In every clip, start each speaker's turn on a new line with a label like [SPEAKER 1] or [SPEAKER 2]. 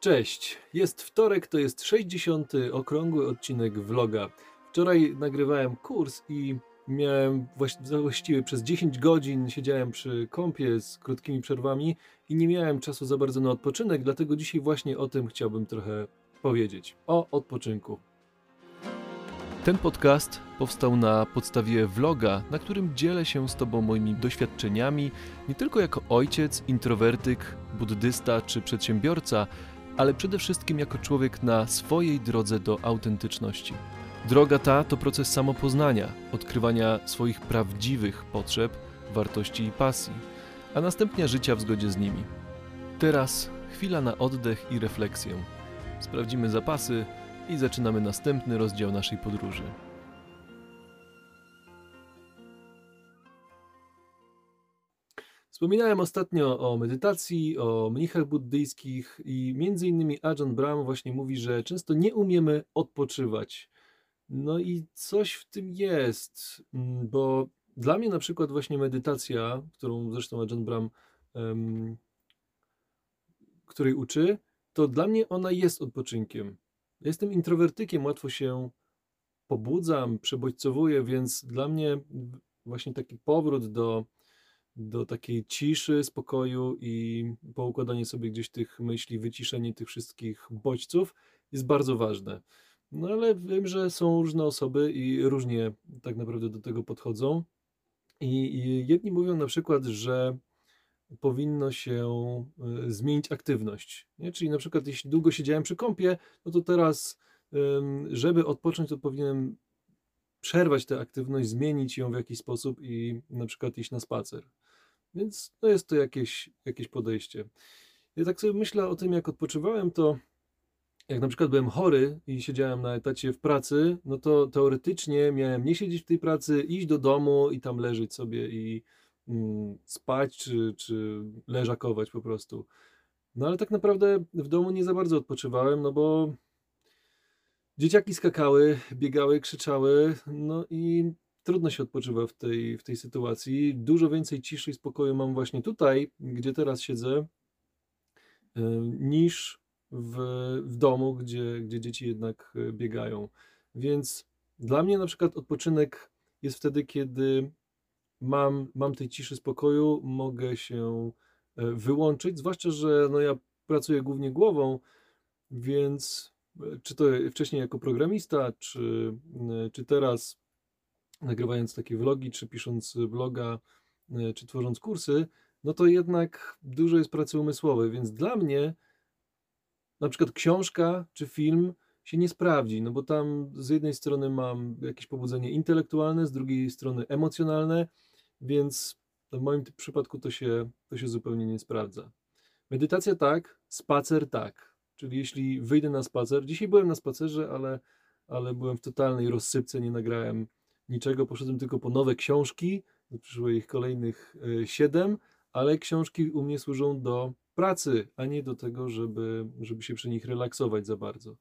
[SPEAKER 1] Cześć, jest wtorek, to jest 60. okrągły odcinek vloga. Wczoraj nagrywałem kurs i miałem właś- właściwie przez 10 godzin siedziałem przy kąpie z krótkimi przerwami i nie miałem czasu za bardzo na odpoczynek, dlatego dzisiaj właśnie o tym chciałbym trochę powiedzieć. O odpoczynku. Ten podcast powstał na podstawie vloga, na którym dzielę się z Tobą moimi doświadczeniami, nie tylko jako ojciec, introwertyk, buddysta czy przedsiębiorca, ale przede wszystkim jako człowiek na swojej drodze do autentyczności. Droga ta to proces samopoznania, odkrywania swoich prawdziwych potrzeb, wartości i pasji, a następnie życia w zgodzie z nimi. Teraz chwila na oddech i refleksję. Sprawdzimy zapasy i zaczynamy następny rozdział naszej podróży. Wspominałem ostatnio o medytacji, o mnichach buddyjskich i między innymi Ajahn Brahm właśnie mówi, że często nie umiemy odpoczywać. No i coś w tym jest, mm, bo dla mnie na przykład właśnie medytacja, którą zresztą Ajahn Brahm, em, której uczy, to dla mnie ona jest odpoczynkiem. Jestem introwertykiem, łatwo się pobudzam, przebodźcowuję, więc dla mnie właśnie taki powrót do, do takiej ciszy, spokoju i poukładanie sobie gdzieś tych myśli, wyciszenie tych wszystkich bodźców jest bardzo ważne. No ale wiem, że są różne osoby i różnie tak naprawdę do tego podchodzą. I, jedni mówią na przykład, że powinno się y, zmienić aktywność. Nie? Czyli na przykład jeśli długo siedziałem przy kąpie, no to teraz, żeby odpocząć, to powinienem przerwać tę aktywność, zmienić ją w jakiś sposób i na przykład iść na spacer. Więc no jest to jakieś, jakieś podejście. Ja tak sobie myślę o tym, jak odpoczywałem, to jak na przykład byłem chory i siedziałem na etacie w pracy, no to teoretycznie miałem nie siedzieć w tej pracy, iść do domu i tam leżeć sobie i mm, spać, czy, czy leżakować po prostu. No ale tak naprawdę w domu nie za bardzo odpoczywałem, no bo dzieciaki skakały, biegały, krzyczały, no i trudno się odpoczywa w tej, w tej sytuacji. Dużo więcej ciszy i spokoju mam właśnie tutaj, gdzie teraz siedzę, y, niż w, w domu, gdzie, gdzie dzieci jednak y, biegają. Więc dla mnie na przykład odpoczynek jest wtedy, kiedy mam, mam tej ciszy, spokoju, mogę się e, wyłączyć, zwłaszcza, że no ja pracuję głównie głową, więc e, czy to wcześniej jako programista, czy, e, czy teraz nagrywając takie vlogi, czy pisząc bloga, e, czy tworząc kursy, no to jednak dużo jest pracy umysłowej, więc dla mnie na przykład książka czy film się nie sprawdzi, no bo tam z jednej strony mam jakieś pobudzenie intelektualne, z drugiej strony emocjonalne, więc w moim przypadku to się, to się zupełnie nie sprawdza. Medytacja tak, spacer tak. Czyli jeśli wyjdę na spacer, dzisiaj byłem na spacerze, ale, ale byłem w totalnej rozsypce, nie nagrałem niczego, poszedłem tylko po nowe książki, przyszło ich kolejnych e, siedem, ale książki u mnie służą do pracy, a nie do tego, żeby, żeby się przy nich relaksować za bardzo.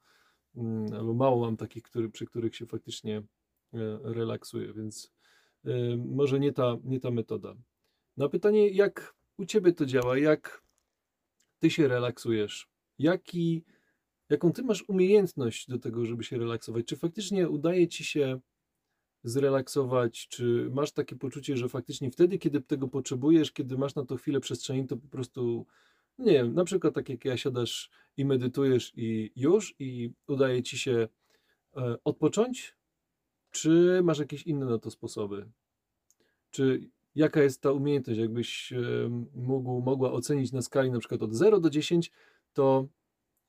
[SPEAKER 1] Mm, Albo mało mam takich, który, przy których się faktycznie e, relaksuję, więc e, może nie ta, nie ta metoda. Na pytanie, jak u Ciebie to działa, jak Ty się relaksujesz, Jaki, jaką Ty masz umiejętność do tego, żeby się relaksować, czy faktycznie udaje Ci się zrelaksować, czy masz takie poczucie, że faktycznie wtedy, kiedy tego potrzebujesz, kiedy masz na to chwilę przestrzeni, to po prostu, nie wiem, na przykład tak jak ja siadasz i medytujesz i już, i udaje ci się e, odpocząć, czy masz jakieś inne na to sposoby? Czy jaka jest ta umiejętność, jakbyś e, mógł, mogła ocenić na skali na przykład od 0 do 10, to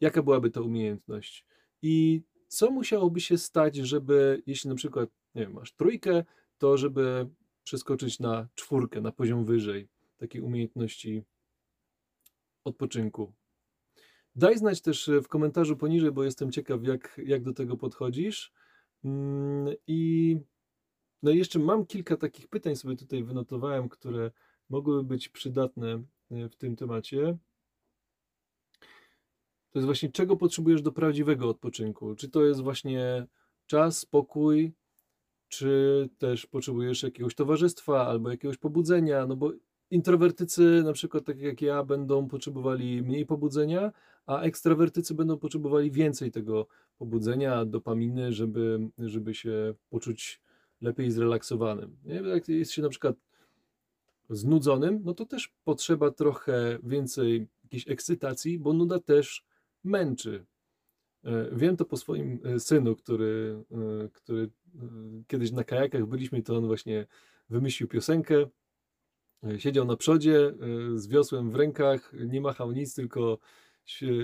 [SPEAKER 1] jaka byłaby ta umiejętność? I co musiałoby się stać, żeby, jeśli na przykład, nie wiem, masz trójkę, to żeby przeskoczyć na czwórkę, na poziom wyżej takiej umiejętności odpoczynku. Daj znać też e, w komentarzu poniżej, bo jestem ciekaw, jak, jak do tego podchodzisz. Mm, I no jeszcze mam kilka takich pytań sobie tutaj wynotowałem, które mogłyby być przydatne e, w tym temacie. To jest właśnie, czego potrzebujesz do prawdziwego odpoczynku? Czy to jest właśnie czas, spokój, czy też potrzebujesz jakiegoś towarzystwa albo jakiegoś pobudzenia? No bo introwertycy, na przykład tak jak ja, będą potrzebowali mniej pobudzenia, a ekstrawertycy będą potrzebowali więcej tego pobudzenia, dopaminy, żeby, żeby się poczuć lepiej zrelaksowanym. Nie? Jak jest się na przykład znudzonym, no to też potrzeba trochę więcej jakiejś ekscytacji, bo nuda też męczy. E, wiem to po swoim e, synu, który, e, który kiedyś na kajakach byliśmy, to on właśnie wymyślił piosenkę. Siedział na przodzie z wiosłem w rękach, nie machał nic, tylko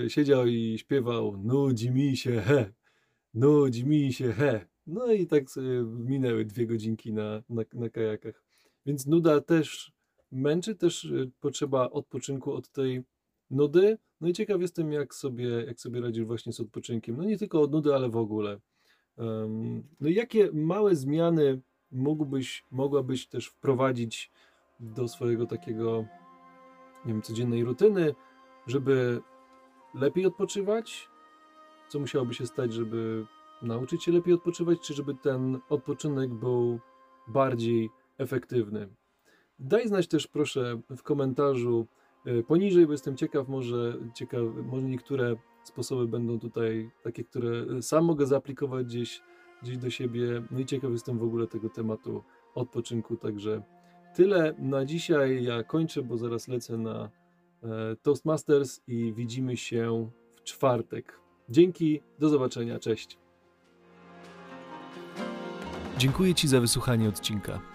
[SPEAKER 1] siedział i śpiewał nudzi mi się he, nudzi mi się he. No i tak minęły dwie godzinki na, na, na kajakach. Więc nuda też męczy, też potrzeba odpoczynku od tej nudy. No i ciekaw jestem, jak sobie, jak sobie radzisz właśnie z odpoczynkiem. No nie tylko od nudy, ale w ogóle. No i jakie małe zmiany mógłbyś, mogłabyś też wprowadzić do swojego takiego, nie wiem, codziennej rutyny, żeby lepiej odpoczywać? Co musiałoby się stać, żeby nauczyć się lepiej odpoczywać, czy żeby ten odpoczynek był bardziej efektywny? Daj znać też proszę w komentarzu, poniżej, bo jestem ciekaw, może, ciekaw, może niektóre sposoby będą tutaj takie, które sam mogę zaaplikować gdzieś, gdzieś do siebie. No i ciekaw jestem w ogóle tego tematu odpoczynku, także tyle na dzisiaj. Ja kończę, bo zaraz lecę na e, Toastmasters i widzimy się w czwartek. Dzięki, do zobaczenia, cześć.
[SPEAKER 2] Dziękuję Ci za wysłuchanie odcinka.